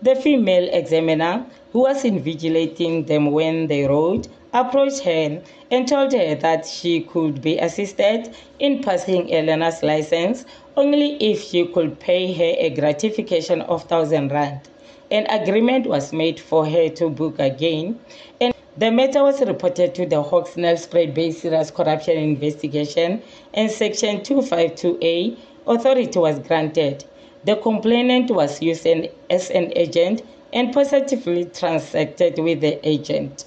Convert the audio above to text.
The female examiner, who was invigilating them when they rode, approached her and told her that she could be assisted in passing learner's license only if she could pay her a gratification of 1000 rand. An agreement was made for her to book again and the matter was reported to the Hawks Nelspruit Bay Serious Corruption Investigation and Section 252A authority was granted. The complainant was used as an agent and positively transacted with the agent.